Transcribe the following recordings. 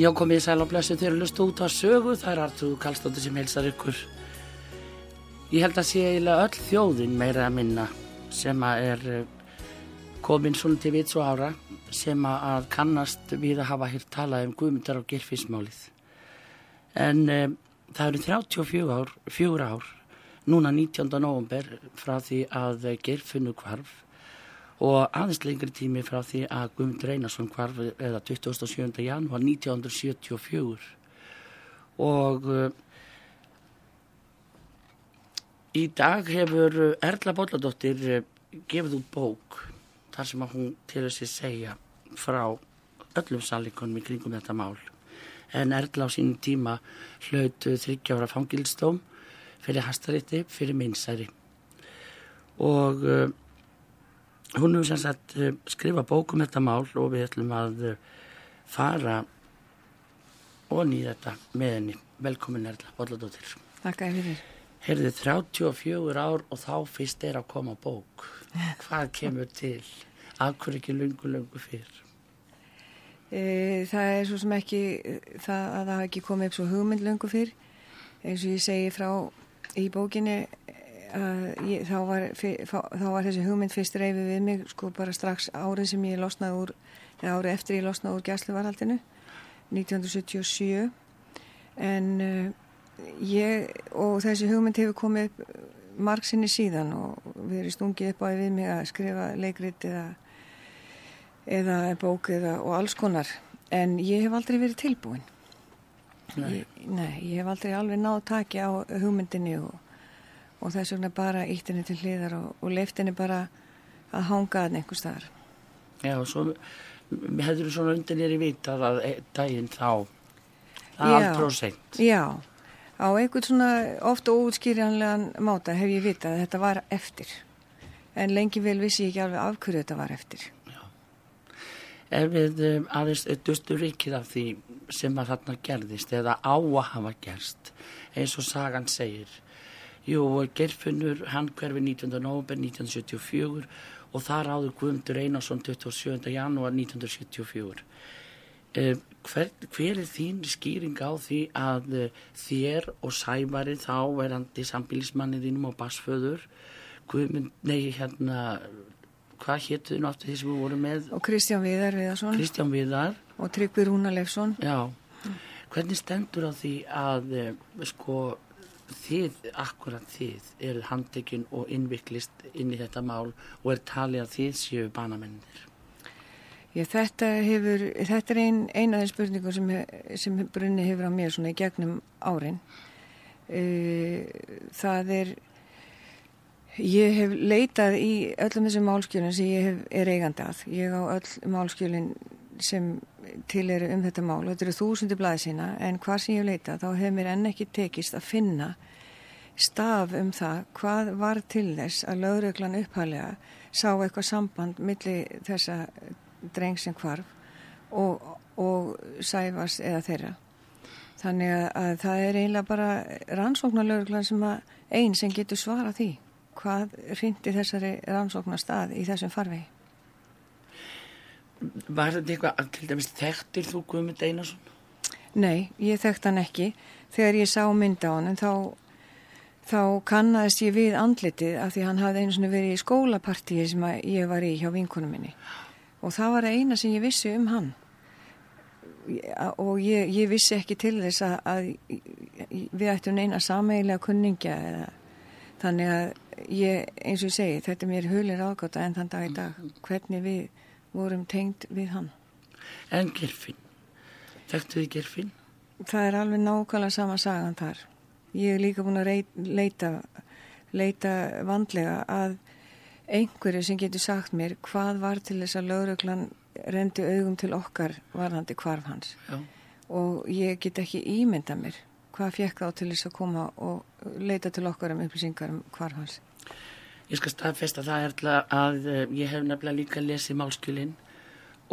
Já, komið í sæl og blessu þegar lustu út á sögu, það er Artur Kallstóttir sem helsar ykkur. Ég held að sé eiginlega öll þjóðin meira að minna sem að er eh, komin svona til vits og ára sem að kannast við að hafa hér talað um guðmyndar og gerfinsmálið. En um, það eru 34 ár, 4 ár, núna 19. november frá því að gerfinu kvarf og aðeins lengri tími frá því að Guðmund Reynarsson hvarf eða 27. janúar 1974 og uh, í dag hefur Erla Bolladóttir uh, gefið út bók þar sem að hún til þess að segja frá öllum salikonum í kringum þetta mál en Erla á sínum tíma hlautu þryggjára fangilstóm fyrir hastaríti fyrir minnsæri og uh, hún hefur sem sagt eh, skrifa bókum þetta mál og við ætlum að eh, fara onni í þetta með henni. Velkomin Erla, Bolladóttir. Takk að fyrir. Herðið 34 ár og þá fyrst er að koma bók. Hvað kemur til? Akkur ekki lungu, lungu fyrr? E, það er svo sem ekki það að það ekki komið upp svo hugmynd lungu fyrr. Eins og ég segi frá í bókinni Ég, þá, var, þá var þessi hugmynd fyrst reyfið við mig sko bara strax árið sem ég losnaði úr eða árið eftir ég losnaði úr gæsluvarhaldinu 1977 en uh, ég og þessi hugmynd hefur komið margsinni síðan og við erum stungið upp á við mig að skrifa leikrit eða, eða bók eða, og alls konar. En ég hef aldrei verið tilbúin. Nei. Ég, nei, ég hef aldrei alveg nátt taki á hugmyndinni og og þess vegna bara ítt henni til hliðar og, og leift henni bara að hanga að einhver staðar. Já, og svo hefur þú svona undir nýri vitað að e, daginn þá og seint. Já, á einhvern svona ofta óutskýrjanlegan máta hef ég vitað að þetta var eftir en lengi vel vissi ég ekki alveg af hverju þetta var eftir. Já. Er við um, aðeins dustur ríkið af því sem að þarna gerðist eða á að hafa gerst eins og sagan segir Jú, Gerfinnur, hann hverfi 19. november 1974 og þar áður Guðmundur Einarsson 27. janúar 1974. Eh, hver, hver er þín skýring á því að eh, þér og Sævari þá verandi sambílismannið þínum og basföður, Guðmund, nei hérna, hvað héttu þið náttúrulega því sem við vorum með? Og Kristján Viðar Viðarsson. Kristján Viðar. Og Tryggvi Rúna Leifsson. Já, hvernig stendur á því að eh, sko þið, akkurat þið, eruð handekinn og innviklist inn í þetta mál og er talið að þið séu banamennir? Ég, þetta, hefur, þetta er ein, eina af þeim spurningum sem, sem brunni hefur á mér svona í gegnum árin. Uh, það er, ég hef leitað í öllum þessum málskjölinn sem ég hef, er eigandi að. Ég á öll málskjölinn sem til eru um þetta mál og þetta eru þúsundir blæði sína en hvað sem ég hef leitað þá hefur mér enn ekki tekist að finna staf um það hvað var til þess að lögreglan upphælega sá eitthvað samband millir þessa dreng sem kvarf og, og sæfars eða þeirra. Þannig að, að það er eiginlega bara rannsóknarlauglan sem að einn sem getur svara því hvað hrindi þessari rannsóknarstað í þessum farvegi. Var þetta eitthvað, til dæmis, þekktir þú Guðmund Einarsson? Nei, ég þekkt hann ekki. Þegar ég sá mynda á hann, þá, þá kannast ég við andlitið af því hann hafði einu svona verið í skólapartíi sem ég var í hjá vinkunum minni og það var eina sem ég vissi um hann og ég, ég vissi ekki til þess að, að við ættum neina sameigilega kunningja eða, þannig að ég, eins og ég segi, þetta mér hulir ágóta en þann dag í dag, hvernig við vorum tengd við hann. En Gerfinn, þekktu þið Gerfinn? Það er alveg nákvæmlega sama sagan þar. Ég er líka búin að leita leita vandlega að einhverju sem getur sagt mér hvað var til þess að lauruglan rendi augum til okkar varðandi kvarf hans. Já. og ég get ekki ímynda mér hvað fekk þá til þess að koma og leita til okkar um upplýsingar um kvarf hans Ég skal staðfesta það er að eh, ég hef nefnilega líka lesið málskjölinn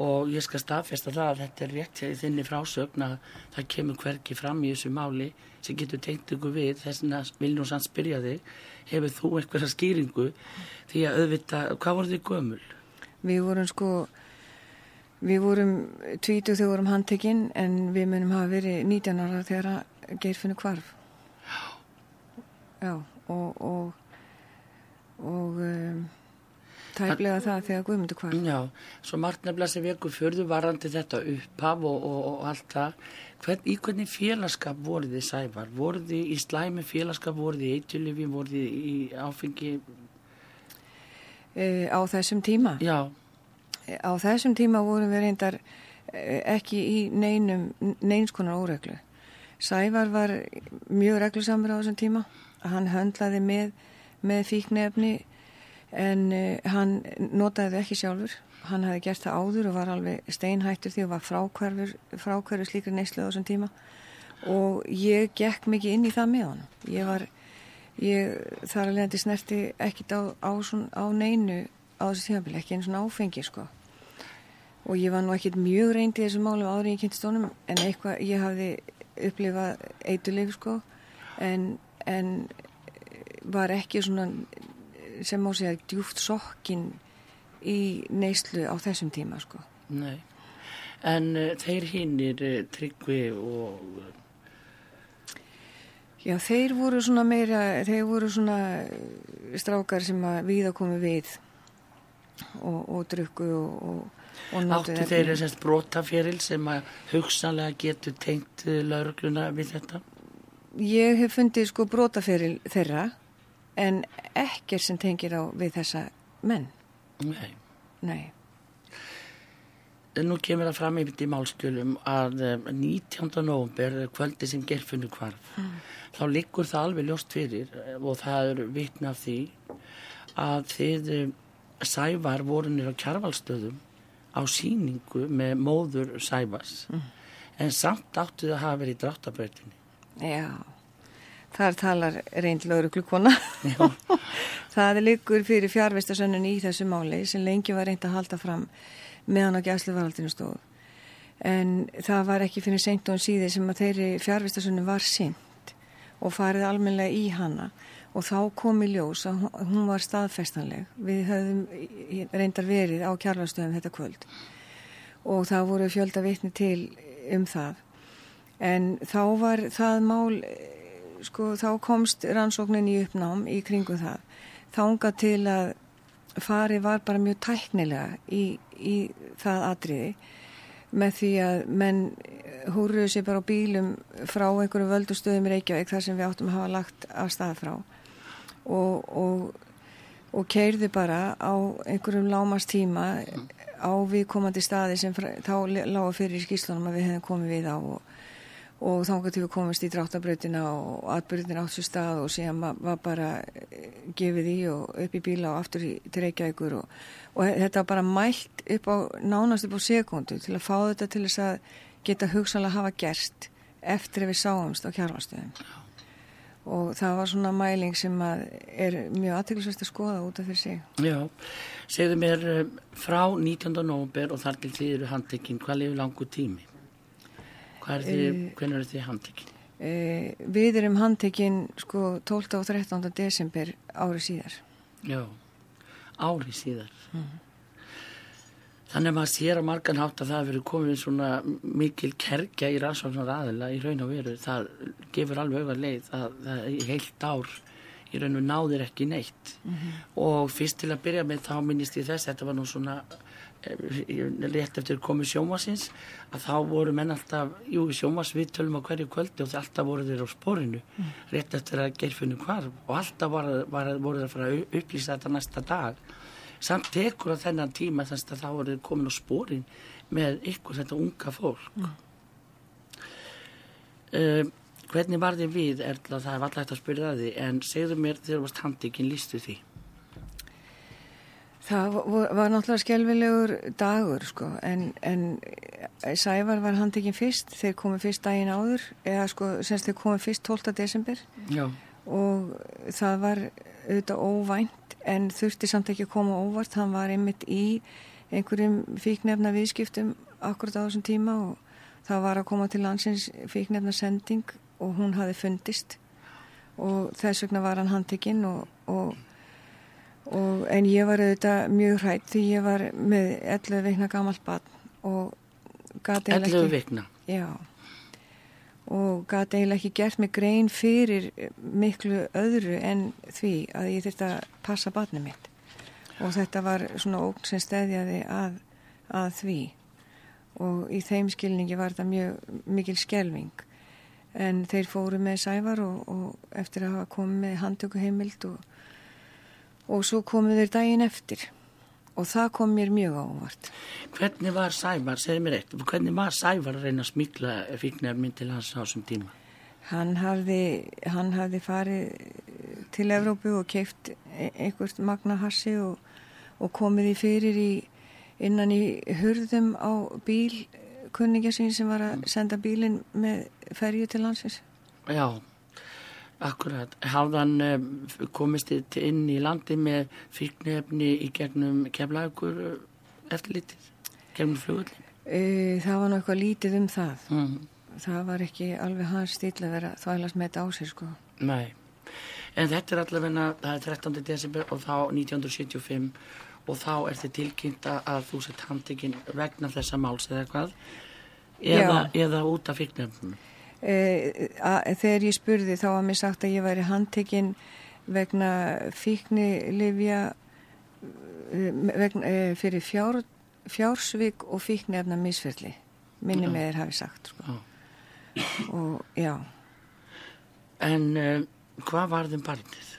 og ég skal staðfesta það að þetta er rétt í þinni frásögn að það kemur hverki fram í þessu máli sem getur tengt ykkur við. Þess að viljum sann spyrja þig hefur þú eitthvað skýringu? Því að auðvita, hvað voru þið gömul? Við vorum sko við vorum 20 þegar vorum handtekinn en við munum hafa verið 19 ára þegar að geirfinnu kvarf Já. Já og og, og um, tæplega það þegar Guðmundur kvarf Já, svo margt nefnilega sem veku förðu varandi þetta upphaf og, og, og allt það Hvern, í hvernig félagskap voru þið sæfar? Voru þið í slæmi félagskap, voru þið í eitjulifi, voru þið í áfengi? E, á þessum tíma? Já. E, á þessum tíma vorum við reyndar e, ekki í neinum, neinskonar óreglu. Sævar var mjög reglusamur á þessum tíma. Hann höndlaði með, með fíknefni en e, hann notaði ekki sjálfur hann hafi gert það áður og var alveg steinhættur því og var frákverfur, frákverfur slíkri neyslu á þessum tíma og ég gekk mikið inn í það með hann. Ég var, ég þar alveg að snerti ekkit á, á, svona, á neinu á þessu tímafél, ekki einu svona áfengi sko. Og ég var nú ekkit mjög reynd í þessu málu ári í kynstónum en eitthvað, ég hafði upplifað eituleif sko en, en var ekki svona sem má segja djúft sokkin í neyslu á þessum tíma sko. Nei, en uh, þeir hinnir uh, tryggvi og... Já, þeir voru svona meira, þeir voru svona strákar sem að viða komi við og, og drukku og, og, og notu Áttu þeir þessast brotaféril sem að hugsanlega getur tengt laurugluna við þetta? Ég hef fundið sko brotaféril þeirra en ekkert sem tengir á við þessa menn. Nei. Nei. Nú kemur það fram yfir í málskjölum að 19. Eh, november, kvöldi sem gerfunnu kvarf, mm. þá liggur það alveg ljóst fyrir eh, og það er vitna af því að þið eh, sævar vorunir á kjarvalstöðum á síningu með móður sævars mm. en samt áttu það að hafa verið í dráttabröðinni. Já. Þar talar reynd lauruglukona. það líkur fyrir fjárvestasönnun í þessu máli sem lengi var reynd að halda fram meðan á gæsluvaraldinu stóð. En það var ekki fyrir seint og en síði sem að þeirri fjárvestasönnun var sint og farið almenlega í hana og þá kom í ljós að hún var staðfestanleg. Við höfðum reyndar verið á kjárlastöðum þetta kvöld og það voru fjölda vitni til um það. En þá var það mál sko þá komst rannsóknin í uppnám í kringu það. Þánga til að fari var bara mjög tæknilega í, í það atriði með því að menn húruðu sér bara á bílum frá einhverju völdustöðum í Reykjavík þar sem við áttum að hafa lagt af stað frá. Og, og, og keirði bara á einhverjum lámastíma á viðkomandi staði sem fra, þá lágu fyrir í skýslunum að við hefðum komið við á og, og þá getur við komist í dráttabrautina og atbyrðin átt sér stað og síðan var bara eh, gefið í og upp í bíla og aftur í, til Reykjavíkur og, og þetta var bara mælt upp á nánast upp á sekundu til að fá þetta til þess að geta hugsanlega hafa gerst eftir að við sáumst á kjárvarstöðum og það var svona mæling sem er mjög aðtæklusvægt að skoða út af fyrir sig. Já, segðu mér eh, frá 19. nógumber og þar til því eru handtekinn, hvað lifir langu tími? Er uh, hvernig eru því handtekinn? Uh, við erum handtekinn sko 12. og 13. desember árið síðar. Já, árið síðar. Mm -hmm. Þannig að maður sér að margan hátt að það hefur komið svona mikil kerkja í rannsóknar aðila í raun og veru. Það gefur alveg auðvitað leið að það í heilt ár í raun og náðir ekki neitt. Mm -hmm. Og fyrst til að byrja með þá minnist ég þess, þetta var nú svona eh, rétt eftir komið sjómasins, að þá voru menn alltaf, jú sjómas við tölum á hverju kvöldi og það alltaf voru þeir á sporinu, mm. rétt eftir að gerfunum hvar og alltaf var, var, voru þeir að fara að upplýsa þetta næsta dag. Samt tekur á þennan tíma þess að þá er þið komin á spórin með ykkur þetta unga fólk. Mm. uh, hvernig var þið við Erla, það er alltaf eftir að spyrja það þið en segðu mér þegar þú varst handikinn lístu því Það var, náttúrulega skjálfilegur dagur sko en, en Sævar var handikinn fyrst þeir komið fyrst daginn áður eða sko semst þeir komið fyrst 12. desember Já. og það var auðvitað óvænt en þurfti samt ekki að koma óvart hann var einmitt í einhverjum fíknefna viðskiptum akkurat á þessum tíma og það var að koma til landsins fíknefna sending og hún hafi fundist og þess vegna var hann handtekinn og, og, og en ég var auðvitað mjög hrætt því ég var með 11 veikna gammalt barn og 11 veikna? Já. Og gæti eiginlega ekki gert mig grein fyrir miklu öðru en því að ég þurfti að passa barnið mitt. Og þetta var svona ógn sem stæðjaði að, að því. Og í þeim skilningi var þetta mjög mikil skjelving en þeir fóru með sævar og, og eftir að hafa komið með handtökuheimild og, og svo komuð þeir daginn eftir og það kom mér mjög ávart. Hvernig var Sævar, segð mér eitt, hvernig var Sævar að reyna að smíkla fíknar minn til hans á þessum tíma? Hann hafði, hann hafði farið til Evrópu og keift e, einhvert magnahassi og, og komið í fyrir í, innan í hurðum á bíl kunningja sín sem var að senda bílinn með ferju til landsins. Já, Akkurat, hafðan eh, komist inn í landi með fyrknefni í gegnum kemlaðugur eh, eftir lítið, gegnum flugullin? E, það var náttúrulega lítið um það. Mm. Það var ekki alveg hans stíl að vera þvælast með þetta á sig sko. Nei, en þetta er allavegna, það er 13. desember og þá 1975 og þá er þetta tilkynnt að þú sett handekinn vegna þessa máls eða hvað, eða, eða út af fyrknefnum. E, að, þegar ég spurði þá var mér sagt að ég væri handtekinn vegna fíkni livja e, vegna, e, fyrir fjár, fjársvík og fíkni efna misferðli minni með þér hafi sagt sko. og já. En uh, hvað var þeim barnið?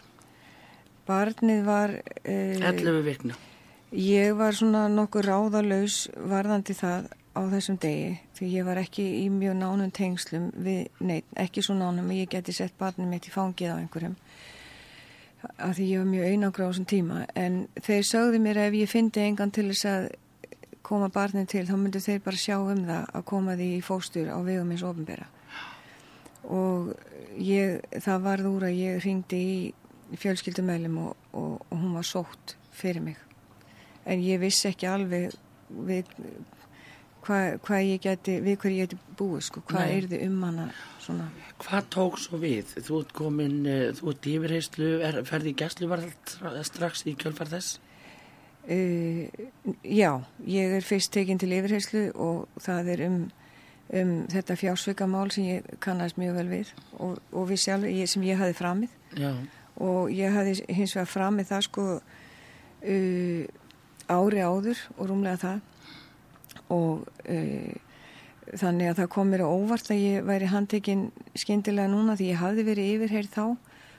Barnið var uh, 11 vikna. Ég var svona nokkur ráðalös varðandi það á þessum degi því ég var ekki í mjög nánum tengslum við neitt, ekki svo nánum að ég geti sett barnið mitt í fangið á einhverjum af því ég var mjög einangra á þessum tíma. En þeir sögðu mér að ef ég fyndi engan til þess að koma barnið til þá myndu þeir bara sjá um það að koma því í fóstur á vegum eins ofinbera og ég, það varð úr að ég ringdi í fjölskyldumælum og, og, og hún var sótt fyrir mig. En ég vissi ekki alveg við hvað hva ég geti, við hverju ég geti búið sko, hvað er þið um hana svona. Hvað tók svo við? Þú ert komin, uh, þú ert yfirheyslu, ferði í gæslu var það strax í kjölfar þess? Uh, já, ég er fyrst tekinn til yfirheyslu og það er um, um þetta fjársveikamál sem ég kannast mjög vel við og, og við sjálf, ég, sem ég hafi framið já. og ég hafi hins vegar framið það sko uh, ári áður og rúmlega það og uh, þannig að það kom mér á óvart að ég væri handtekinn skindilega núna því ég hafði verið yfirherð þá.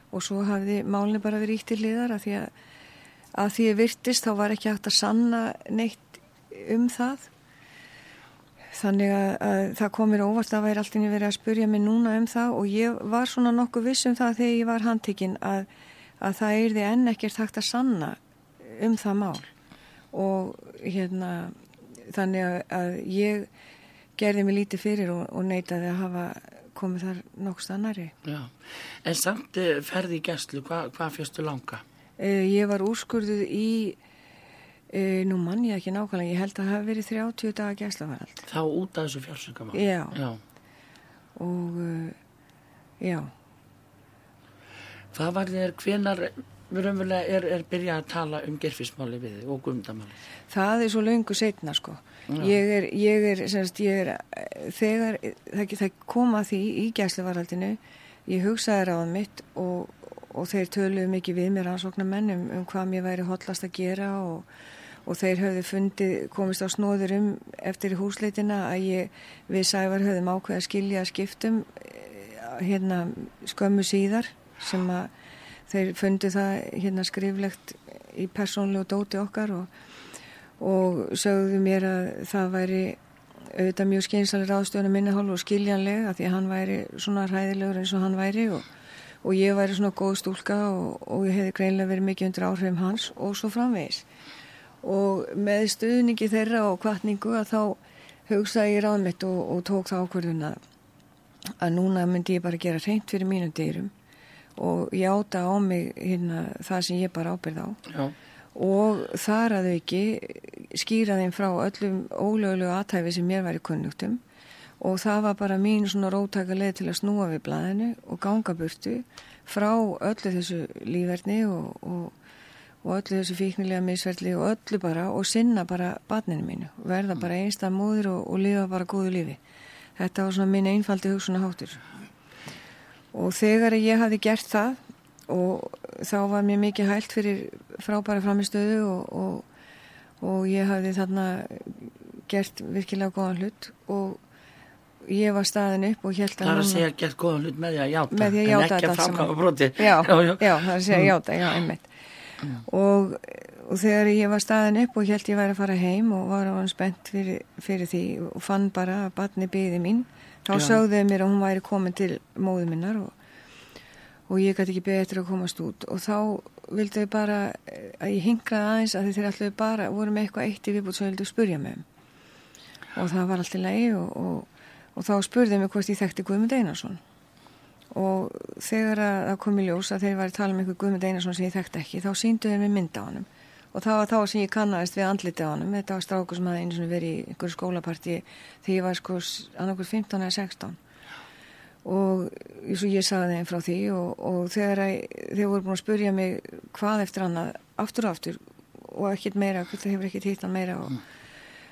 Og svo hafði málinni bara verið ítt til liðar að því að, að því ég virtist þá var ekki hægt að sanna neitt um það. Þannig að, að það komir óvart að væri alltaf verið að spurja mig núna um það. Og ég var svona nokkuð viss um það þegar ég var handtekinn að, að það er því enn ekkert hægt að sanna um það mál. Og hérna þannig að, ég gerði mig lítið fyrir og, og neytaði að hafa komið þar nokkust annari. Já, en samt eh, ferði í gæslu, hvað hva fjöstu langa? Uh, ég var úrskurðuð í Uh, nú mann ég ekki nákvæmlega, ég held að það hafi verið 30 daga gæslavarald. Þá út af þessu fjársöngama? Já. já. Og, uh, já. Hvað var þér, hvenar raunverulega er, er byrjað að tala um gerfismáli við og gumdamáli? Það er svo laungu setna, sko. Ég er, ég er, semst, ég er, þegar það, það koma því í gæslavaraldinu, ég hugsaði ráðum mitt og, og þeir töluðu mikið við mér ansóknar menn um, hvað mér væri hotlast að gera og og þeir höfðu fundið, komist á snóður um eftir húsleitina að ég við Sævar höfðum ákveð að skilja skiptum eh, hérna skömmu síðar sem að þeir fundið það hérna skriflegt í persónlegu dóti okkar og, og sögðu mér að það væri auðvitað mjög skeinsalir ástöðunum minnahál og skiljanlega því að hann væri svona ræðilegur eins og hann væri og, og ég væri svona góð stúlka og, og ég hefði greinlega verið mikið undir áhrifum hans og svo framvegis. Og með stuðningi þeirra og kvartningu að þá hugsaði ég ráð mitt og, tók það ákvörðun að, að núna myndi ég bara gera reynd fyrir mínu dyrum og játa á mig hérna, það sem ég bara ábyrð á. Já. og þar að þau ekki skýra þeim frá öllum ólöglu aðtæfi sem mér væri kunnugtum og það var bara mín svona rótaka leið til að snúa við blæðinu og ganga burtu frá öllu þessu lífverðni og, og og öllu þessu fíknilega misverðli og öllu bara og sinna bara barninu mínu. Verða bara einstað móður og, og lifa bara góðu lífi. Þetta var svona minn einfaldi hugsunna hátur og þegar ég hafi gert það og þá var mér mikið hælt fyrir frábæra framistöðu og, og, og ég hafi þarna gert virkilega góðan hlut og ég var staðin upp og held að það er að segja gert góðan hlut með því að játa að játa en ekki að framkvæma broti já, já, já, það er að segja mm. játa, já, einmitt. Og, og þegar ég var staðin upp og held ég væri að fara heim og var á hann spennt fyrir, fyrir því og fann bara að batni byði mín þá Já. sögðuði mér að hún væri komin til móðu minnar og, og ég gæti ekki beðið eftir að komast út. Og þá vildu þau bara að ég hingraði aðeins að þeir alltaf bara voru með eitthvað eitt í viðbútt sem vildu spurja með og það var alltaf lægi og, og þá spurðið mér hvort ég þekkti Guðmund Einarsson. Og þegar það kom í ljós að þeir var að tala um einhver Guðmund Einarsson sem ég þekkt ekki þá síndu þeir mig mynda á hann og það var þá sem ég kannast við andliti á hann þetta var strákur sem hafði einu svona verið í einhverju skólaparti þegar ég var sko annarkur 15 eða 16 og eins og ég sagði þeim frá því og, og þegar þeir voru búin að spurja mig hvað eftir annað aftur og aftur og ekkert meira, það hefur ekkert hitt hann meira og,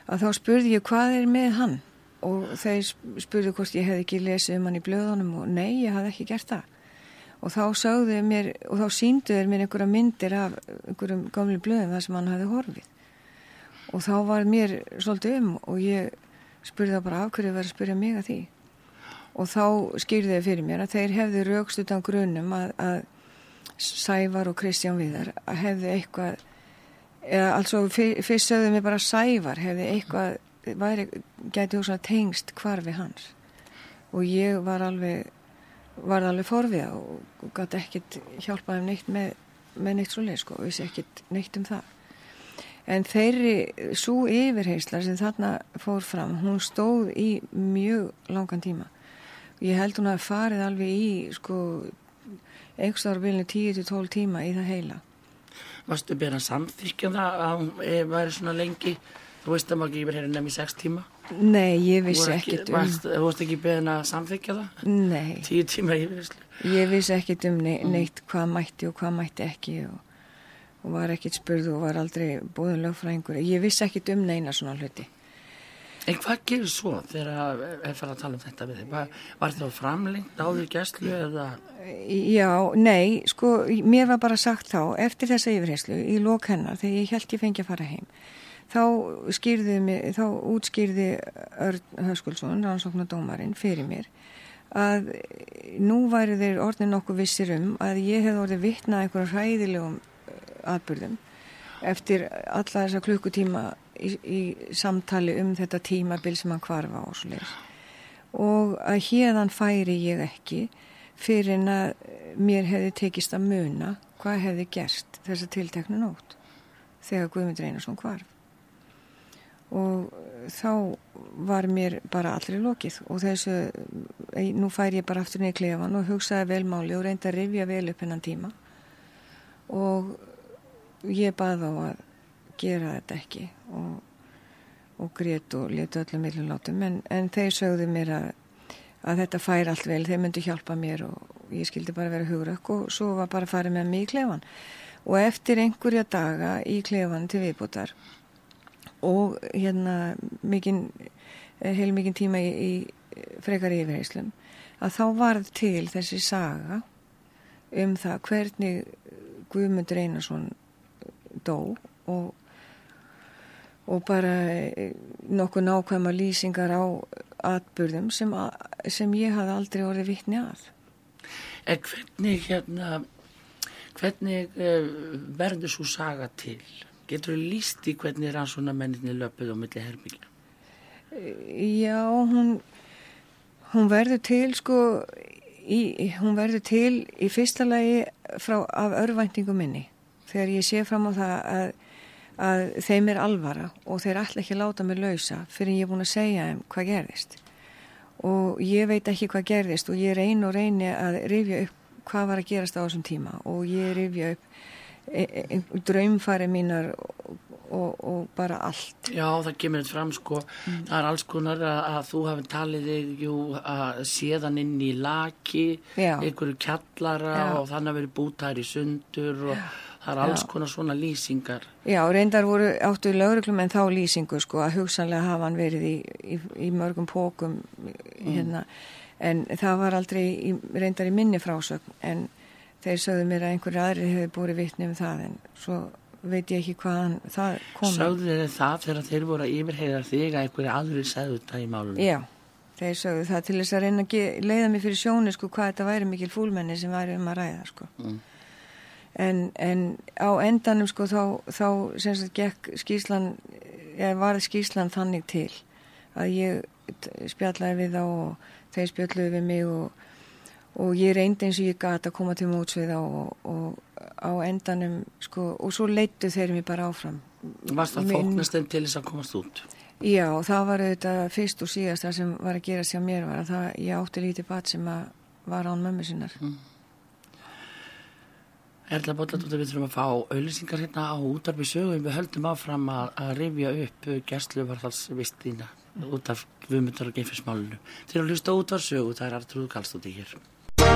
að þá spurði ég hvað er með hann? Og þeir spurðu hvort ég hef ekki lesið um hann í blöðunum og nei, ég hafði ekki gert það og þá sögðu mér og þá sínduður mér einhverja myndir af einhverjum gamli blöðum þar sem hann hafði horfið. Og þá var mér svolítið um og ég spurði það bara af hverju verið að spurja mig að því? Og þá skýrði þau fyrir mér að þeir hefðu raukst utan grunum að, að Sævar og Kristján Viðar að hefðu eitthvað eða altså fyrst sögðu mér bara Sævar hefðu eitthvað gæti hús að tengst hvarfi hans. Og ég var alveg var alveg forviða og, gæti ekkit hjálpaði um neitt með, með neitt svo leið sko, vissi ekkit neitt um það. En þeirri svo yfirheysla sem þarna fór fram hún stóð í mjög langan tíma. Ég held hún að farið alveg í sko einhverstaðarbilinu 10-12 tíma í það heila. Varstu byrjað samþykja um það að hún væri svona lengi Þú veist að maður ekki verið nefn í sex tíma? Nei, ég vissi ekkit um... Þú veist ekki beðin að samþykja það? Nei. Tíu tíma vissi? Ég vissi ekkit um ne mm. neitt hvað mætti og hvað mætti ekki og, og var ekkit spurð og var aldrei búin lögfræðingur. Ég vissi ekkit um neina svona hluti. En hvað gerur svo þegar er farið að tala um þetta við þig? Var þetta framlengt á því gæslu eða? Já, nei, sko, mér var bara sagt þá, eftir þessa yfirherslu, í lók hennar, þegar ég held ég fengi að fara heim þá mig, þá útskýrði Örn Höskulsson, rannsóknardómarinn, fyrir mér að nú væri þeir orðin nokkuð vissir um að ég hef orðið vittnað einhverjum hræðilegum uh, atbyrðum eftir alla þessa klukkutíma í, í samtali um þetta tímabil sem hann kvarfa á svo leiðis og að hérðan færi ég ekki fyrir en að mér hefði tekist að muna hvað hefði gerst þessa tilteknu nótt þegar Guðmund Reynarsson kvarf og þá var mér bara allri lokið. Og þessu, nú fær ég bara aftur niður klefan og hugsaði vel máli og reyndi að rifja vel upp hennan tíma. Og ég baði á að gera þetta ekki og, og grét og leti öllum millum látum. En, en þeir sögðu mér að, að þetta fær allt vel, þeir myndi hjálpa mér og ég skildi bara vera hugrakk og svo var bara að fara með mig í klefan og eftir einhverja daga í klefan til viðbútar og hérna mikinn, eh, heil mikinn tíma í, í frekar yfirheyslum að þá varð til þessi saga um það hvernig Guðmundur Einarsson dó og, og bara eh, nokkuð nákvæma lýsingar á atbyrðum sem, að, sem ég hafði aldrei orðið vittni að. En hvernig hérna, hvernig uh, verður svo saga til? Getur þú líst í hvernig rannsónamenninni löpuð á milli herbyggja? Já, hún, hún verður til sko, í, hún verður til í fyrsta lagi frá, af örvæntingu minni. Þegar ég sé fram á það að, að þeim er alvara og þeir ætla ekki að láta mig lausa fyrir ég er búin að segja þeim hvað gerðist. Og ég veit ekki hvað gerðist og ég reyn og reyni að rifja upp hvað var að gerast á þessum tíma og ég rifja upp draumfari mínar og, og, bara allt Já, það kemur þetta fram sko mm. það er alls konar að, að þú hafi talið þig jú, að séðan inn í laki, Já. einhverju kjallara Já. og þannig að veri bútæri sundur og Já. það er alls konar svona lýsingar Já, reyndar voru áttu lögreglum en þá lýsingu sko að hugsanlega hafa hann verið í, í, í mörgum pókum mm. hérna, en það var aldrei í, reyndar í minni frásögn en þeir sögðu mér að einhverju aðri hefur búið vittni um það en svo veit ég ekki hvaðan það kom Sögðu þeir það þegar þeir voru að yfirheyða þig að einhverju aðri segðu þetta í málunum? Já, þeir sögðu það til þess að reyna að leiða mig fyrir sjónu sko hvað þetta væri mikil fúlmenni sem væri um að ræða sko mm. en, en á endanum sko þá, þá sem sagt gekk skýslan eða var skýslan þannig til að ég spjallaði við þá og þeir spjalluði við mig og og ég reyndi eins og ég gata að koma til mótsvið og, og á endanum sko og svo leittu þeir mér bara áfram. Varst það fóknast þeim til þess að komast út? Já, það var auðvitað fyrst og síðast það sem var að gera sér mér var að það, ég átti lítið bat sem að var án mömmu sinnar. Mm. Erla Bóllatóttur, við þurfum að fá auðlýsingar hérna á útarpi sögum við höldum áfram að, að rifja upp gæsluvarðalsvistina út af vumundar og geimfismálunu Þeir eru að hlusta út á sögu, það er Artrúð Kallstóti hér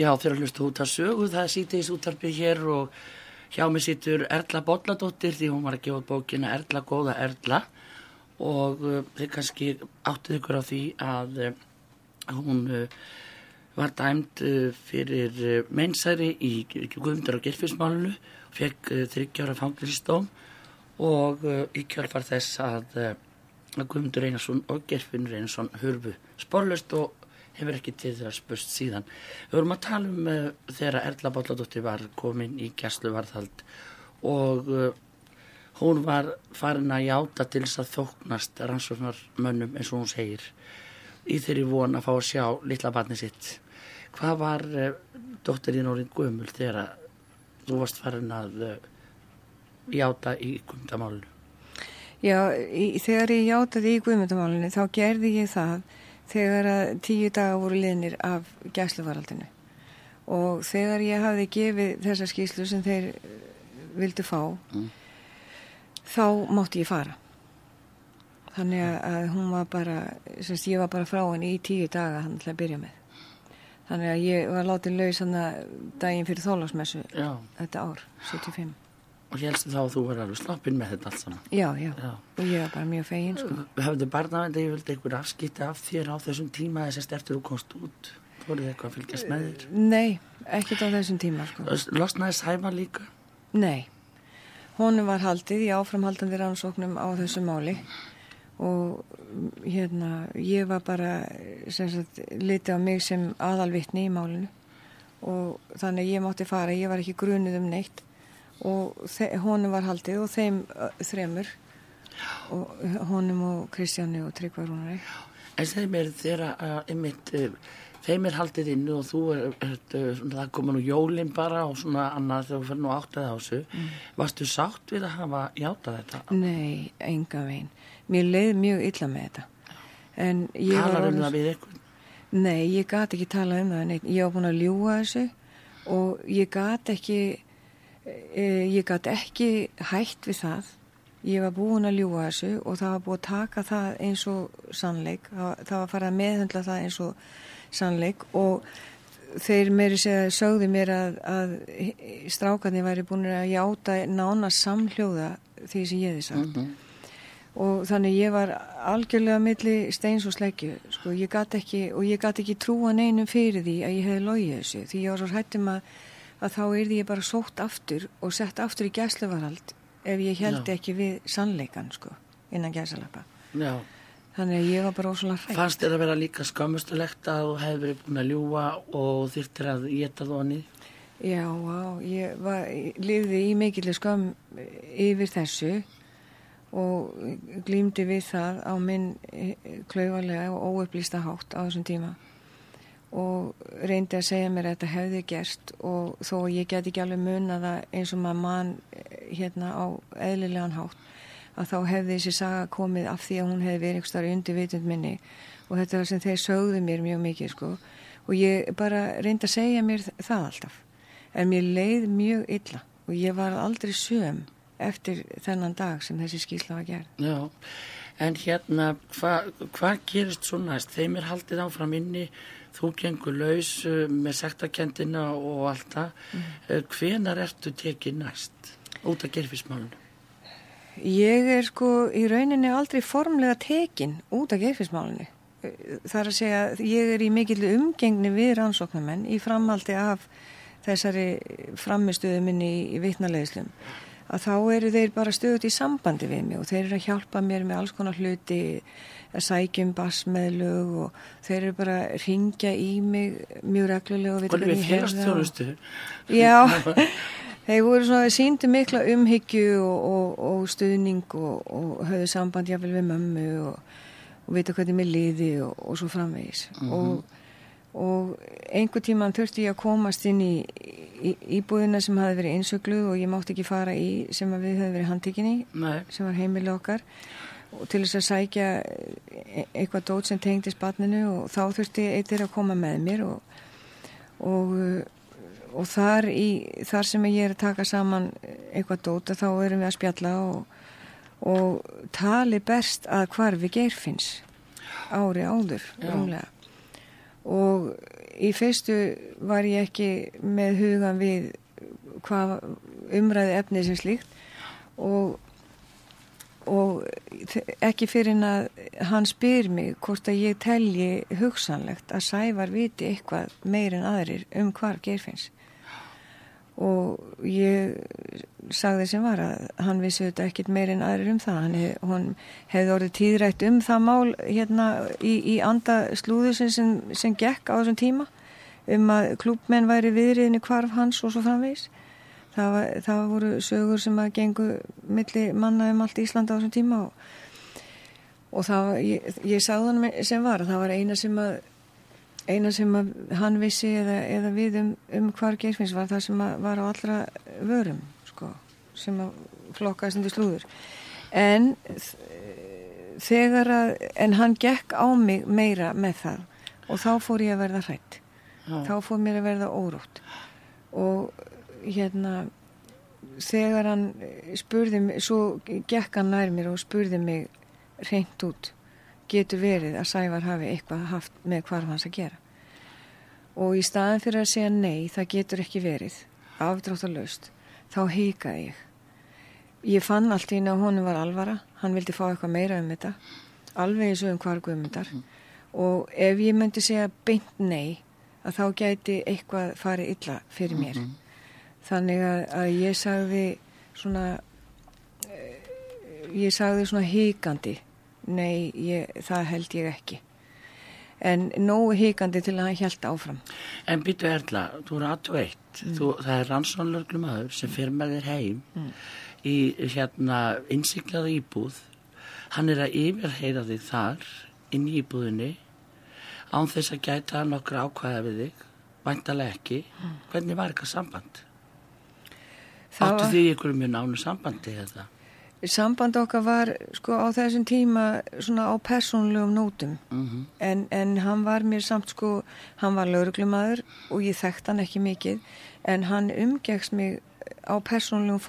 Já, þeir að hlusta út að sögu, það er sítiðis útarpið hér og hjá mig sittur Erla Bolladóttir því hún var að gefa bókina Erla góða Erla. Og uh, þeir kannski áttið ykkur á því að uh, hún uh, var dæmt uh, fyrir uh, meinsæri í Guðmundar og Gerfismálunu, fekk uh, þryggjára fangilistóm og í kjálfar þess að Guðmundur Einarsson og Gerfinur Einarsson hurfu sporlust og hefur ekki til þeirra spust síðan. Við vorum að tala um uh, þegar Erla Bolladóttir var komin í gæslu varðhald og uh, hún var farin að játa til þess að þóknast rannsóknarmönnum eins og hún segir í þeirri von að fá að sjá litla barni sitt. Hvað var uh, dóttirinn orðin Guðmul þegar þú varst farin að játa í guðmundamálinu? Já, í, þegar ég játaði í guðmundamálinu þá gerði ég það þegar að tíu daga voru liðnir af gæsluvaraldinu. Og þegar ég hafði gefið þessa skýslu sem þeir eh, vildu fá mm. þá mátti ég fara. Þannig að hún var bara semst ég var bara frá henni í tíu daga hann til að byrja með. Þannig að ég var látið laus daginn fyrir þólasmessu þetta ár, 75 Og helstu þá að þú verður alveg sloppin með þetta allt saman. Já, já, Já. og ég var bara mjög fegin sko. Hafðu barnavendi, ég vildi einhver afskipti af þér á þessum tíma þess að eftir þú komst út. Voruð þið eitthvað að fylgjast með þér? Nei, ekkert á þessum tíma sko. Losnaði Sæma líka? Nei, honum var haldið í áframhaldandi rannsóknum á þessu máli og hérna, ég var bara litið á mig sem aðalvitni í málinu og þannig ég mátti fara, ég var ekki grunuð um neitt og honum var haldið og þeim þremur og honum og Kristjáni og Tryggvar Rúnari. En þeim er þeirra uh, einmitt, þeim er haldið innu og þú er, er, er það koma nú jólinn bara og svona annað þegar þú fyrir nú áttað á þessu. Varstu sátt við að hafa játað þetta? Nei, enga veginn. Mér leið mjög illa með þetta. Talar um það við eitthvað? Nei, ég gat ekki talað um það neitt. Ég var búin að ljúga þessu og ég gat ekki ég gat ekki hætt við það. Ég var búin að ljúga þessu og það var búin að taka það eins og sannleik. Það, var- var farið að meðhendla það eins og sannleik og þeir meiri segja sögðu mér að, að strákarnir væri búin að játa nána samhljóða því sem ég hefði sagt Mhm. og þannig ég var algjörlega milli steins og sleggju sko, ég gat ekki, og ég gat ekki trúa neinum fyrir því að ég hefði logið þessu því ég var svo hrættum að, að þá yrði ég bara sótt aftur og sett aftur í gæsluvarhald ef ég held Já. ekki við sannleikan sko, innan gæsalappa þannig að ég var bara ósvonlega hrætt Fannst þér að vera líka skömmustulegt að þú hefði verið búin að ljúa og þyrftir að geta þóni? Já, á, ég var, lifði í mikilvæg skömm yfir þessu og glýmdi við það á minn eh, klaufalega og óupplýsta hátt á þessum tíma og reyndi að segja mér að þetta hefði gerst og þó að ég get ekki alveg muna það eins og maður mann eh, hérna á eðlilegan hátt að þá hefði þessi saga komið af því að hún hefði verið einhver starf undir vitund minni og þetta var sem þeir sögðu mér mjög mikið sko og ég bara reyndi að segja mér það alltaf en mér leið mjög illa og ég var aldrei söm eftir þennan dag sem þessi skýrsla var gerð. Já, en hérna, hvað hva gerist svo næst? Þeim er haldið áfram inni, þú gengur laus uh, með sektakendina og allt það. Mm. Hvenar ertu tekið næst út af gerfismálunum? Ég er sko í rauninni aldrei formlega tekin út af geirfismálunni. Það er að segja, ég er í mikill umgengni við rannsóknumenn í framhaldi af þessari framistuðu minni í, vitnalegislum. Að þá eru þeir bara stöðut í sambandi við mig og þeir eru að hjálpa mér með alls konar hluti að sækjum bassmeðlug og þeir eru bara að ringja í mig mjög reglulega og vita er hvernig ég hef það. félagstjónustu? Já, þeir voru svona, síndu mikla umhyggju og, og, og stuðning og, og höfðu samband jáfnvel við mömmu og, og vita hvernig mér liði og, og svo framvegis. og, og einhver tíman þurfti ég að komast inn í, í íbúðina sem hafi verið einsögluð og ég mátti ekki fara í sem við höfum verið handtíkin í, Nei, sem var heimili okkar. Og til þess að sækja e- eitthvað dót sem tengdist barninu og þá þurfti eitthvað að koma með mér og, og, uh, og þar, í, þar sem ég er að taka saman eitthvað dót þá erum við að spjalla og, og tali berst að hvarfi geirfinns ári áður Já. Og í fyrstu var ég ekki með hugan við hvað umræði efni sem slíkt. Og og ekki fyrir en að hann spyr mig hvort að ég telji hugsanlegt að Sævar viti eitthvað meir en aðrir um hvar Geirfinns og ég sagði sem var að hann vissi þetta ekkit meir en aðrir um það. Hef, hann hefði orðið tíðrætt um það mál hérna í, í anda slúðu sem, sem, sem gekk á þessum tíma um að klúbmenn væri viðriðinni hvarf hans og svo framvegis. Það, það voru sögur sem að gengu milli manna um allt Íslanda á þessum tíma og, og það, ég, ég sagði hann sem var að það var eina sem að eina sem hann vissi eða, eða við um, um hvar geirfinns var það sem var á allra vörum sko, sem að flokkaðist undir slúður. En þegar að en hann gekk á mig meira með það og þá fór ég að verða hrætt já, þá fór mér að verða órótt. Og hérna þegar hann spurði mig svo gekk hann nær mér og spurði mig reynt út getur verið að Sævar hafi eitthvað haft með hvarf hans að gera og í staðin fyrir að segja nei það getur ekki verið. Afdráttalöst þá hikaði ég. Ég fann allt í henni að honum var alvara. Hann vildi fá eitthvað meira um þetta. Alveg eins og um hvar guðmyndar og ef ég myndi segja beint nei að þá gæti eitthvað farið illa fyrir mér. Þannig að, að ég sagði svona eh, ég sagði svona híkandi nei, ég, það held ég ekki en nógu híkandi til að hann held áfram En býtu Erla, þú eru 81, þú, það er rannsónlörglum aður sem fyrir með þér heim í hérna innsiklaða íbúð. Hann er að yfirheyra þig þar inn í íbúðinni án þess að gæta nokkra ákvæða við þig, væntalega ekki. Hvernig var eitthvað samband? Það Áttu var- því ykkur mjög nánu sambandi eða? Samband okkar var sko á þessum tíma svona á persónlegum nótum Mm en, en hann var mér samt sko hann var lauruglumadur og ég þekkt hann ekki mikið en hann umgegst mig á persónlegum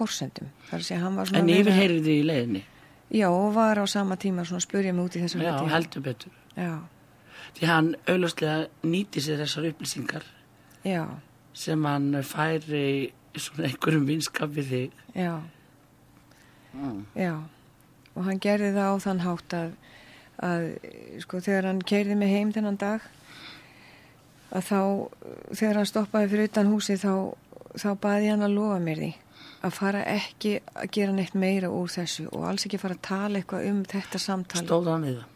svona En yfirheyrið þig í leiðinni? já og var á sama tíma svona að spurja mig út í þessum Já, hluti. heldur betur. já, Því hann auðvitað nýti sér þessar upplýsingar já, sem hann færi svona einhverjum vinskap við þig. já, Mm. já og hann gerði það á þann hátt að, að sko þegar hann keirði mig heim þennan dag að þá þegar hann stoppaði fyrir utan húsi þá, þá baði hann að lofa mér því að fara ekki að gera neitt meira úr þessu og alls ekki fara að tala eitthvað um þetta samtal Stóð hann við það?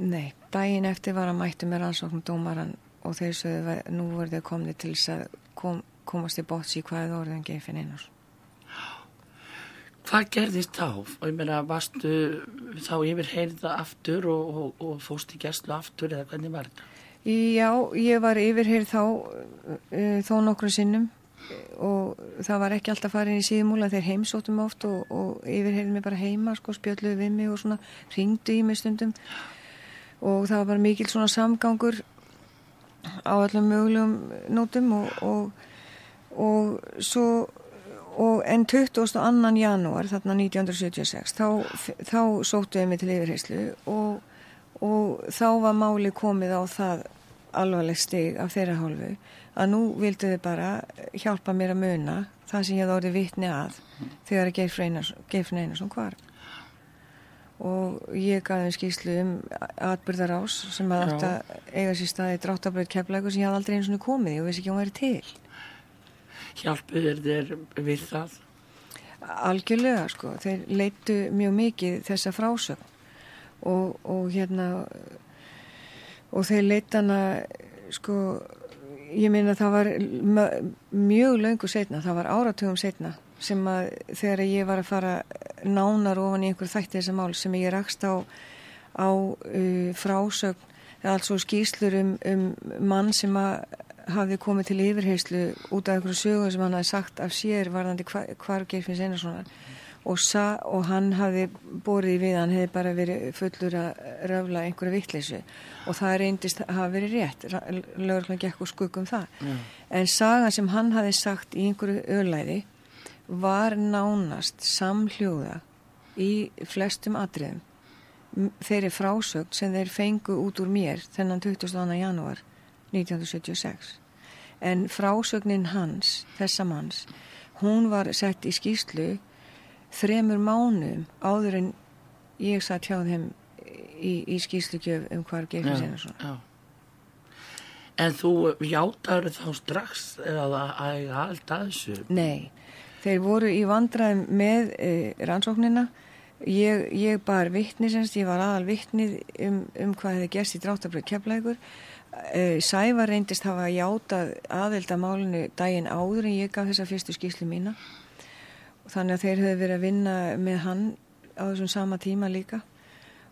Nei, daginn eftir var hann mættu með rannsóknum dómaran og þeir sögðu að nú voru þeir komni til þess að kom, komast í bóts í hvaðið orðin Geifin Einars. Hvað gerðist þá? Og ég meina, varstu þá yfir heyrða aftur og, og, og fóst í gæslu aftur eða hvernig var þetta? Já, ég var yfirheyrð þá uh, þó nokkru sinnum og það var ekki alltaf farin í síðmúla þeir heimsóttum oft og, og yfirheyrði mig bara heima sko, spjölluðu við mig og svona ringdu í mig stundum og það var mikil svona samgangur á öllum mögulegum nótum og, og svo og en 22. janúar þarna 1976 þá, þá sóttu við mig til yfirheyslu og, og þá var máli komið á það alvarleg stig af þeirra hálfu að nú vildu þið bara hjálpa mér að muna það sem ég hafði orðið vitni að þegar að Geirfinn Einarsson hvar og ég gaf þeim skýslu um atbyrðarás sem átt að eiga sér staði dráttabröð keflæku sem ég hafði aldrei eins og komið og vissi ekki hún væri til Hjálpuður þér við það? algjörlega sko, þeir leittu mjög mikið þessa frásögn og, og hérna og þeir leitt hana sko ég meina það var mjög löngu setna, það var áratugum setna sem að þegar ég var að fara nánar ofan í einhver þætti þessa mál sem ég rakst á á uh, frásögn eða altså skýslur um, um mann sem að hafði komið til yfirheyslu út af einhverju sögur sem hann hafði sagt af sér varðandi hva, hvar Geirfinns Einarssonar. Og, sa, og hann hafði borið við, hann hefði bara verið fullur að röfla einhverju vittleysu og það reyndist að hafa verið rétt. Lögurlega gekk og skuggum það. Já. en sagan sem hann hafði sagt í einhverju ölæði var nánast samhljóða í flestum atriðum. Þeirri frásögn sem þeir fengu út úr mér þennan 22. janúar 1976 en frásögnin hans, þessa manns hún var sett í skýslu þremur mánuðum áður en ég satt hjá þeim í, í skýslugjöf um hvar Geirfinn Sinarsson já. En þú játaður þá strax eða að að halda þessu? Nei, þeir voru í vandræðum með e, rannsóknina ég, ég bar vittni semst, ég var aðal vittnið um, um hvað hefði gerst í dráttabröð keflækur Sævar reyndist hafa játað aðelda málinu daginn áður en ég gaf þessa fyrstu skýslu mína. Þannig að þeir hefði verið að vinna með hann á þessum sama tíma líka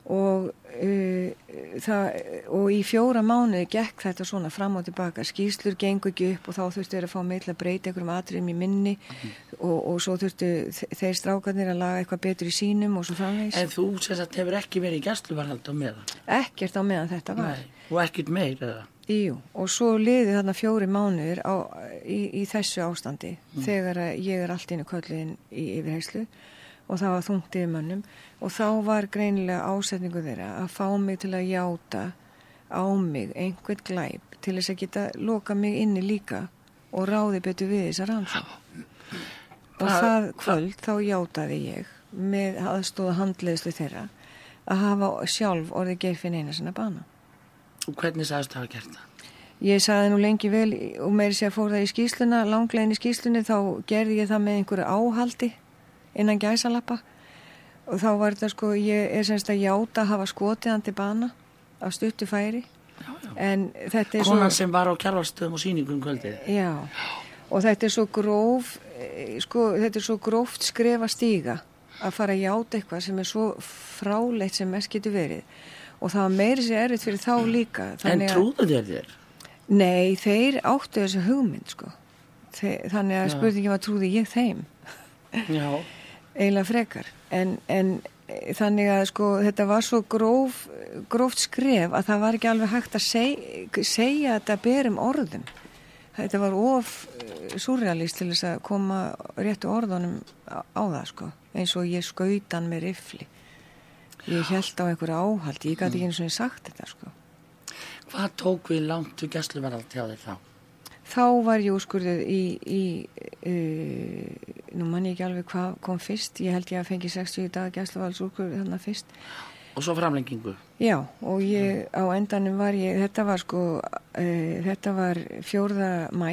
og, uh, það, og í fjóra mánuði gekk þetta svona fram og tilbaka skýslur gengur ekki upp og þá þurftu þeir að fá meil að breyta einhverjum atriðum í minni og, og svo þurftu þe- þeir strákarnir að laga eitthvað betur í sínum og svo framvegis En þú sem sagt hefur ekki verið í gæsluvarhald á meðan? ekkert á meðan þetta var Nei. Og ekkert meir eða? Jú, og svo liði þarna fjóri mánuður á, í, í þessu ástandi þegar að ég er allt innu kölluðin í yfirheyslu og það var þungt yfir mönnum og þá var greinilega ásetningu þeirra að fá mig til að játa á mig einhvern glæp til þess að geta loka mig inni líka og ráði betur við þessar rannsókn. og Það- kvöld þá játaði ég með aðstóða handleðslu þeirra að hafa sjálf orðið Geirfinn eina sinna bana. Og hvernig sagðist það að gert það? Ég sagði nú lengi vel og meiri sé að fór það í skýsluna, langlegin í skýslunni þá gerði ég það með einhverju áhaldi innan gæsalappa og þá var þetta sko, ég er semst að játa að hafa skotið hann til bana af stuttu færi Já, já. en þetta er Konan svo... sem var á kjærvalstöðum og sýningum um kvöldið. Já, og þetta er svo gróf, eh, sko, þetta er svo gróft skrefa stíga að fara að játa eitthvað sem er svo fráleitt sem mest getur verið og það var meiri sér erfitt fyrir þá líka. En trúðu þér þér? Nei, þeir áttu þessu hugmynd, sko. Þeir, þannig að spurningin var trúði ég þeim, Já. eiginlega frekar. En, en eh, þannig að sko þetta var svo gróf, gróft skref að það var ekki alveg hægt að seg, segja þetta berum orðum. Þetta var of eh, surrealist til þess að koma réttu orðunum á, á það, sko. Eins og ég skautan með rifli. Ég held á einhverju áhaldi, ég gæti ekki eins og ég sagt þetta, sko. Hvað tók við langt við gæsluvarald hjá þér þá? Þá var ég úrskurðið í, í uh, nú man ég ekki alveg hvað kom fyrst, ég held ég að fengi 60 dag gæsluvalds úrskurðið þarna fyrst. Og svo framlengingu? Já, og ég á endanum var ég, þetta var sko, uh, þetta var fjórða mæ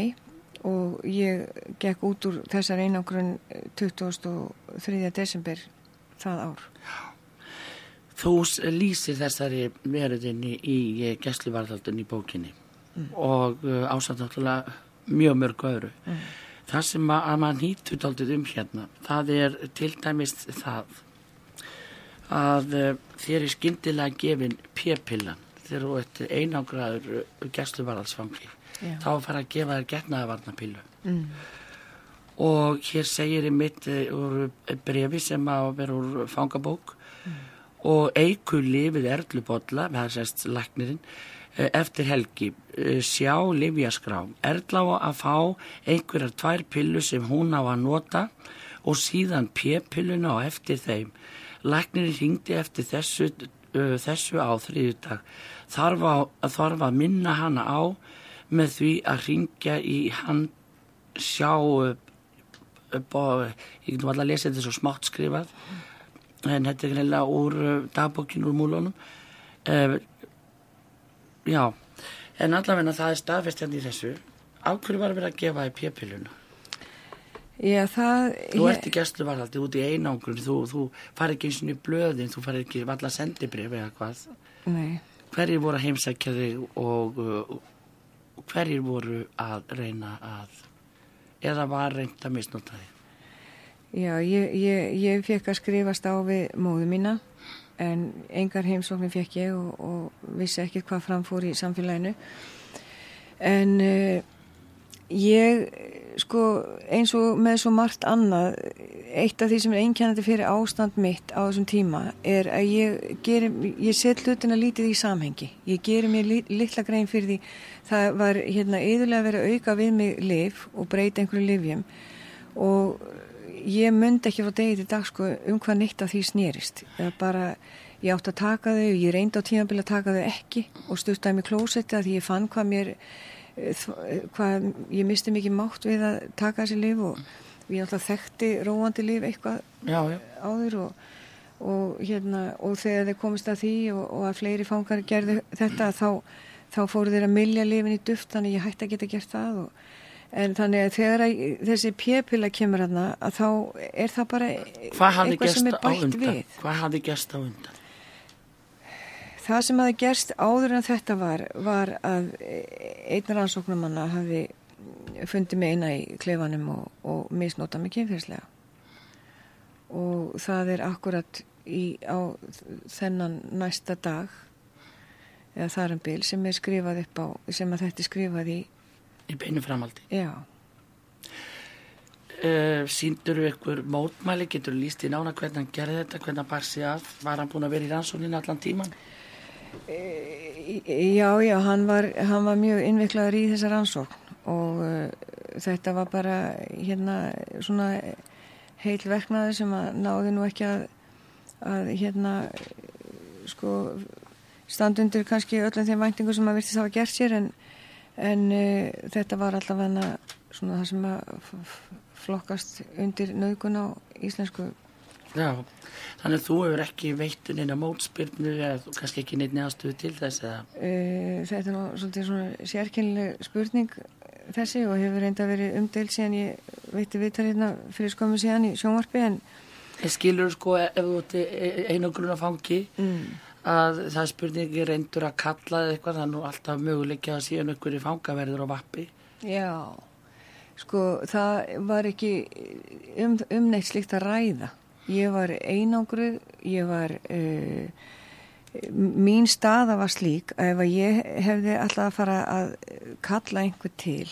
og ég gekk út úr þessar einangrun 23. desember það ár. Þú s- lýsir þessari veruðinni í gæsluvarðaldun í bókinni og uh, ásamt náttúrulega mjög mörg öðru. Það sem að, að maður nýtur daldið um hérna, það er til dæmis það að uh, þér er skyndilega gefin p-pillan þegar þú ert einangraður uh, gæsluvarðaldsfangi. Já. Þá fara að gefa þér getnaðavarnapillu. Mm. og hér segir í mitt úr brefi sem að vera úr fangabók og eikur lifið erlubodla, það sérst læknirinn, eh, eftir helgi eh, sjá livjaskrá Erla á að fá einhverjar tvær pillu sem hún á að nota og síðan p-pilluna og eftir þeim. Læknirinn hringdi eftir þessu, uh, þessu á þriðudag þarf, á, þarf að minna hana á með því að hringja í hann sjá upp, á, ég getum alltaf að lesa þetta svo smátt skrifað en þetta er greinlega úr dagbókinu úr múlunum. Uh, já en allavegna það er staðfest hérna í þessu. Af hverju var verið að gefa þér p-pilluna? Já, það... þú ert í gæsluvarhaldi út í einangrun þú, þú farið ekki eins og í blöðin þú farið ekki valla sendibrif eða hvað. Nei. hverjir voru að heimsækja þig og uh, hverjir voru að reyna að eða var reynd að misnota þig? Já, ég, ég, ég fekk að skrifast á við móðu mína en engar heimsóknir fekk ég og, og vissi ekki hvað framfór í samfélaginu. En uh, ég sko eins og með svo margt annað eitt af því sem er einkennandi fyrir ástand mitt á þessum tíma er að ég geri, ég set hlutina lítið í samhengi. Ég geri mér li, litla grein fyrir því það var hérna yðurlega að auka við mig liv og breyta einhverju livjum og ég myndi ekki frá degi til dag sko um hvað neitt af því snýrist bara, ég átti að taka þau ég reyndi á tímabili að taka þau ekki og stuttaði mig klósetti að því ég fann hvað mér eh, eh, hvað ég misti mikið mátt við að taka þessi lif og ég alltaf þekkti róandi lif eitthvað já, já, áður og, og hérna og þegar þeir komist að því og, og að fleiri fangar gerðu þetta þá, þá fóru þeir að milja lifin í duft þannig ég hætti að geta gert það og, en þannig að þegar að, þessi p-pilla kemur hérna að þá er það bara eitthvað sem er bætt undan? við. Hvað hafði gerst á undan? Það sem hafði gerst áður en þetta var var að einn rannsóknumanna hafði fundið mig eina í klefanum og, og misnóta mig kynfyrslega og það er akkurat í, á þennan næsta dag eða þar um bil sem sem að þetta er skrifað í í beinu framaldi já, uh, síndur ykkur mótmæli? Getur líst í nána hvernig hann gerði þetta hvernig hann bar sig að? Var hann búin að vera í rannsóknin allan tíman Já, já, hann var, hann var mjög innviklaður í þessa rannsókn og uh, þetta var bara hérna svona heil verknaði sem að náði nú ekki að, að hérna sko standundir kannski öllum þeim væntingum sem að virtist hafa gert sér en, en uh, þetta var allavega svona það sem að flokkast undir nögun á íslensku. Já, þannig að þú hefur ekki veittun eina mótspyrnu eða þú kannski ekki neitt neðastuðu til þess eða? Uh, þetta er nú svolítið svona sérkynlega spurning þessi og hefur reynda verið umdeild síðan ég veitti viðtalina fyrir skömmu síðan í sjónvarpi en En skilur sko ef þú ert einogruna fangi mm, að það er spurningi reyndur að kalla eða eitthvað það er nú alltaf möguleikja að síðan í fangaverður á vappi. já, sko það var ekki um, um neitt slíkt að ræða. Ég var einangruð, ég var, uh, mín staða var slík að ef að ég hefði alltaf að fara að kalla einhver til,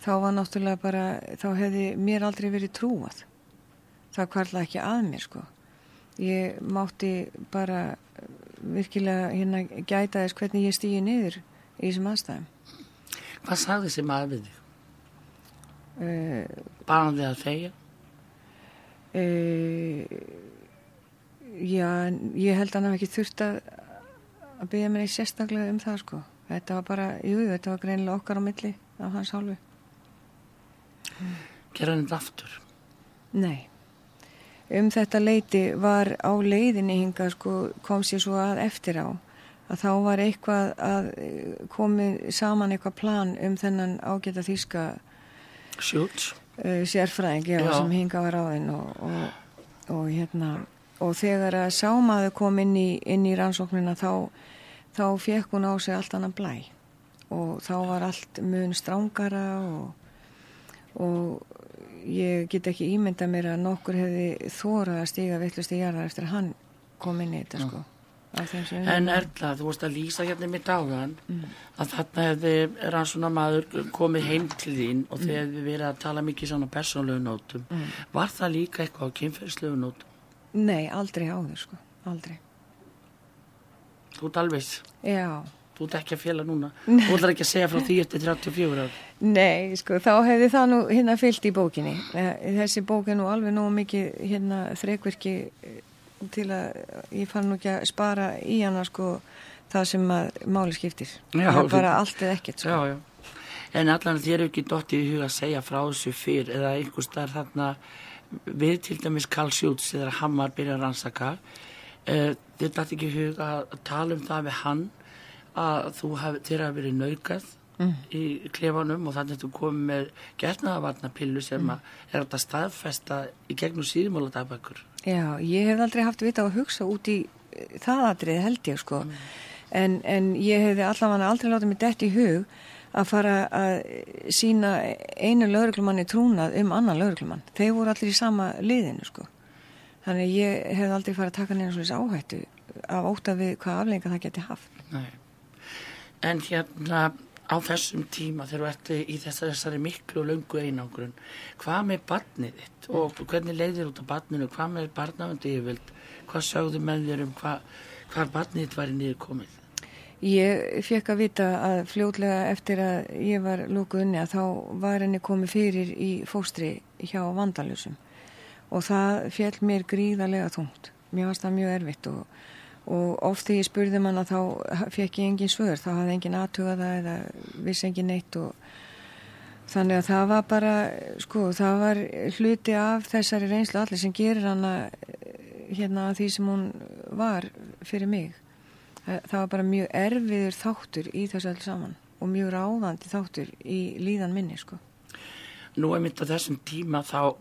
þá var náttúrulega bara, þá hefði mér aldrei verið trúað. Það kvarla ekki að mér, sko. Ég mátti bara virkilega hérna gæta þess hvernig ég stýði niður í þessum aðstæðum. Hvað sagði þessi maður við þig? Uh, Bara hann þig að þegja? Uh, já, ég held að hann hef ekki þurft að að byggja mér eitt sérstaklega um það sko. Þetta var bara, jú, þetta var greinilega okkar á milli af hans hálfu. Gerði hann þetta aftur? Nei. Um þetta leiti var á leiðinni hinga sko, kom sér svo að eftir á að þá var eitthvað að eh, komið saman eitthvað plan um þennan ágæta þýska uh, sérfræðing já, Já. sem hinga var á þinn og, og, og hérna og þegar að sámaðu kom inn í, inn í rannsóknina þá, þá fekk hún á sig allt annan blæ og þá var allt mun strángara og, og ég get ekki ímynda mér að nokkur hefði þórað að stíga vittlust í jarðar eftir að hann kom inn í þetta sko En Erla, þú vorst að lýsa hérna mitt áðan að þarna hefði rannsóna maður komið heim til þín og þið hefði verið að tala mikið svona persónlegu nótum. Var það líka eitthvað á kynferðslegu nótum? Nei, aldrei áður sko, aldrei. Þú ert alveg, Já, þú ert ekki að fjela núna. Þú ætlar ekki að segja frá því eftir 34 ár. Nei, sko, þá hefði það nú hérna fyllt í bókinni. Eh, Þessi bók er nú alveg nú mikið hérna þrekvirki eh, til að ég fann nú ekki að spara í hana sko það sem að máli skiptir. Já, það er bara allt eða ekkert sko. Já, já. En allan þér er ekki dottið í huga að segja frá þessu fyrr eða einhvers staðar þarna við til dæmis Karl Sjúts eða Hammar byrja að rannsaka. Uh, þér dætti ekki í huga að tala um það við hann að þú haf, þér hafi verið naukað í klefanum og þannig að þú komið með getnaðavarnapillu sem að er að staðfesta í gegnum síðmála dagbækur. Já, ég hef aldrei haft vita að hugsa út í eh, það atrið held ég sko. En, en ég hefði allavega aldrei látið mig dett í hug að fara að sína einu lauruglumanni trúnað um annan lauruglumann. Þeir voru allir í sama liðinu sko. Þannig ég hefði aldrei farið að taka neina svona áhættu af óta við hvað aflenga það geti haft. Nei. En hérna á þessum tíma þegar þú ert í þessari, þessari miklu og löngu einangrun, hvað með barnið þitt? Og hvernig leiðir út á barninu, hvað með barnavöndi yfirvild, hvað sögðu með þér um hvað, hvað barnið þitt var í niður komið? Ég fekk að vita að fljótlega eftir að ég var lókuð unni að þá var henni komið fyrir í fóstri hjá vandalusum og það fjall mér gríðarlega þungt. Mér varst það mjög erfitt og, og oft þegar ég spurði manna þá fekk ég engin svör, þá hafði engin aðtuga það eða vissi engin neitt og þannig að það var bara, sko, það var hluti af þessari reynslu allir sem gerir hana hérna að því sem hún var fyrir mig. Það það var bara mjög erfiður þáttur í þessu alls saman og mjög ráðandi þáttur í líðan minni sko. Nú er mitt á þessum tíma þá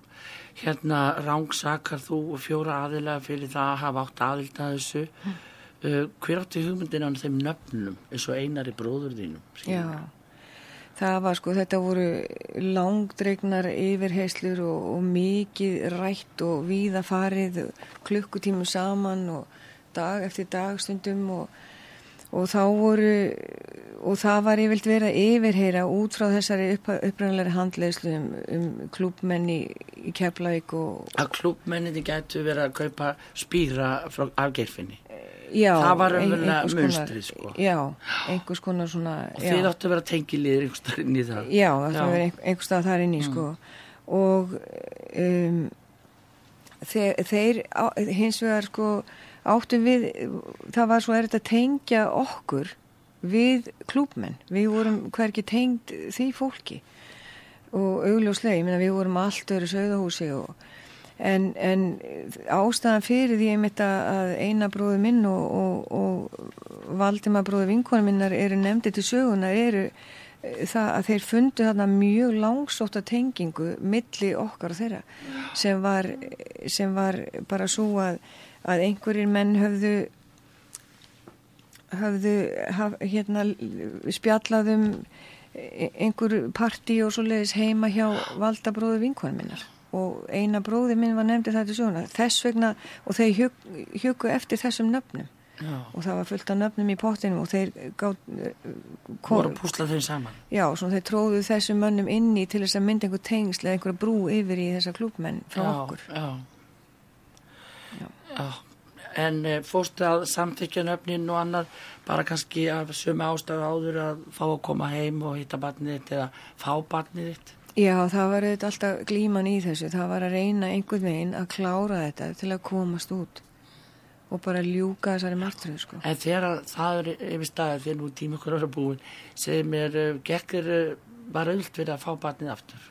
hérna rángsakar þú fjóra aðilega fyrir það að hafa átt aðild að þessu. Uh, hver átti hugmyndin á þeim nöfnum eins og einari bróður þínum? Já, það var sko, þetta voru langdregnar yfirheyslur og, og mikið rætt og víða farið klukkutímum saman og dag eftir dag stundum og, og þá voru og það var yfirlt verið að yfirheyra út frá þessari upp, upprænlega handleyslu um, um klúbmenni í Keflavík og Að klúbmenninni gætu verið að kaupa spýra frá afgerfinni. já, Það var einhvers konar- munstrið, sko. Já, einhvers konar svona Og já. þið áttu að vera tengiliðir einhverstaðar inn í það. Já, það var einhver, einhver stað þar inn í sko og um, þeir, þeir á, hins vegar sko áttum við, það var svo erfitt að tengja okkur við klúbmenn, við vorum hverki tengd því fólki og augljóslega, ég meina við vorum allt öru sögðahúsi og en, en ástæðan fyrir því einmitt að eina bróðu minn og, og, og Valdima bróðu vinkonum minnar eru nefndi til sögunar eru eh, það að þeir fundu þarna mjög langsóta tengingu milli okkar og þeirra sem var, sem var bara svo að, að einhverjir menn höfðu höfðu haf, hérna spjallaðum einhver parti og svo leiðis heima hjá valdabróðu vinkonum minnar. Og eina bróði minn var nefndi þetta svona þess vegna og þeir hjöku eftir þessum nöfnum. Já. og það var fullt af nöfnum í pottinum og þeir gátt voru púslað þeim saman. Já, svona þeir tróðu þessum mönnum inni til þess að mynda einhver tengsl eða einhverja brú yfir í þessa klúpmenn frá já, okkur. já. já en e, fórstu að samþykja nöfnin og annar bara kannski af sömu ástæðu áður að fá að koma heim og hitta barnið þitt eða fá barnið þitt Já, það var auðvitað alltaf glíman í þessu. Það var að reyna einhvern veginn að klára þetta til að komast út og bara ljúka þessari margtröðu, sko. En þegar það er yfir staðið þegar nú tíma okkur ára búin, segir mér, uh, gekkir uh, bara öll fyrir að fá barnið aftur?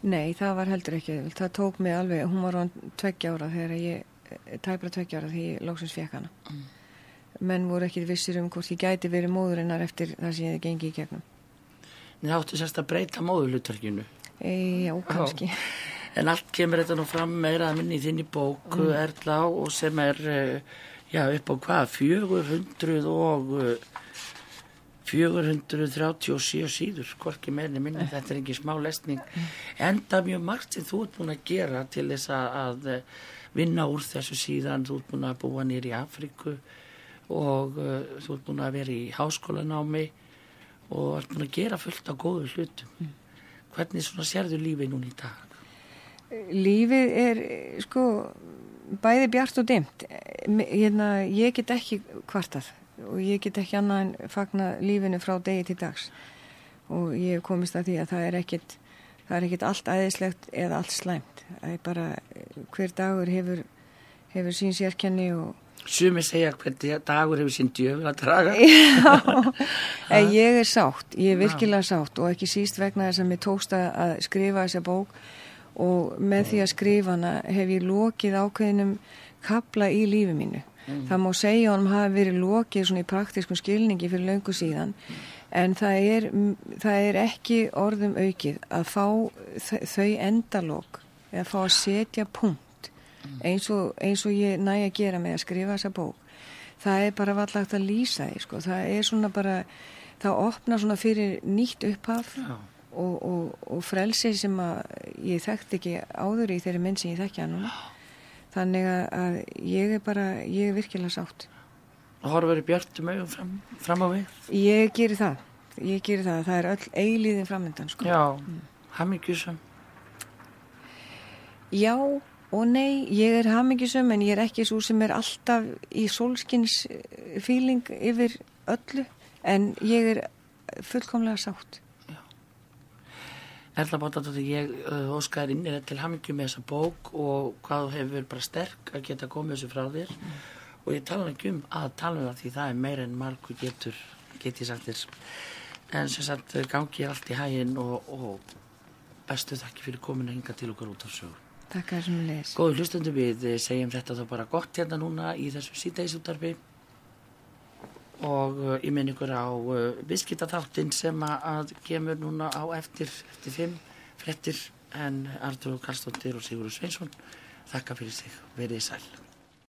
Nei, það var heldur ekki öll. Það tók mig alveg, hún var á tveggja ára þegar ég, eh, tæpra tveggja ára þegar ég lóksins fekk hana. Mm. Menn voru ekki vissir um hvort ég gæti verið móðurinnar eftir það sem ég gengi í gegnum. Nei, áttu sérst að breyta móðulutverkinu? E, já, kannski. Já. En allt kemur þetta nú fram meira að minni í þinni bók mm. Erla og sem er eh, já, upp á hvað, 400 og 437 eh, síður, hvorki meðni minni, mm. þetta er ekki smá lesning. Mm. Enda mjög margt sem þú ert búin að gera til þess að vinna úr þessu síðan, þú ert búin að búa nýri í Afriku og uh, þú ert búin að vera í háskólanámi og ert búin að gera fullt á góðu hlutum. Mm. Hvernig svona sérðu lífið núna í dag? Lífið er sko bæði bjart og dimt. Hérna, ég get ekki kvartað og ég get ekki annað en fagna lífinu frá degi til dags og ég komist að því að það er ekkit, það er ekkit allt æðislegt eða allt slæmt. Það er bara hver dagur hefur, hefur sín sérkenni og Sumi segja hvernig dagur hefur sín djöfn að draga. Já, ég er sátt, ég er virkilega sátt og ekki síst vegna þess að mér tókst að skrifa þessa bók og með því að skrifa hana hef ég lokið ákveðinum kapla í lífi mínu. Mm. Það má segja hann hafi verið lokið svona í praktískum skilningi fyrir löngu síðan mm. En það er, það er ekki orðum aukið að fá þau endalók eða fá að setja punkt eins og, eins og ég næ að gera með að skrifa þessa bók. Það er bara vallagt að lýsa því sko. það er svona bara það opna svona fyrir nýtt upphaf og, og, og frelsi sem að ég þekkt ekki áður í þeirri minn sem ég þekkja núna. Þannig að ég er bara ég er virkilega sátt horfur í björnum auðum fram, fram á við. Ég gerir það. Ég gerir það, það er öll eiliðin framöndan sko. já, mm. hafmyggjusum já og nei, ég er hamingisum en ég er ekki svo sem er alltaf í solskins fíling yfir öllu. En ég er fullkomlega sátt. Erla Bótardóttir, ég uh, óskar inn til hamingi með þessa bók og hvað hefur bara sterk að geta komið þessu frá þér. Mm. Og ég tala ekki um að tala um það því það er meira en marg getur, get ég sagt þér. En sem sagt gangi allt í hægin og, og bestu þakki fyrir komin að hinga til okkur út af sögur Takk að þessum leys. Góður hlustundu við segjum þetta þá bara gott hérna núna í þessu síðdeisútarfi og uh, ég minn ykkur á uh, viðskiptaþáttinn sem að kemur núna á eftir, eftir fimm frettir en Artur Karlsdóttir og Sigurður Sveinsson þakka fyrir sig, verið sæl.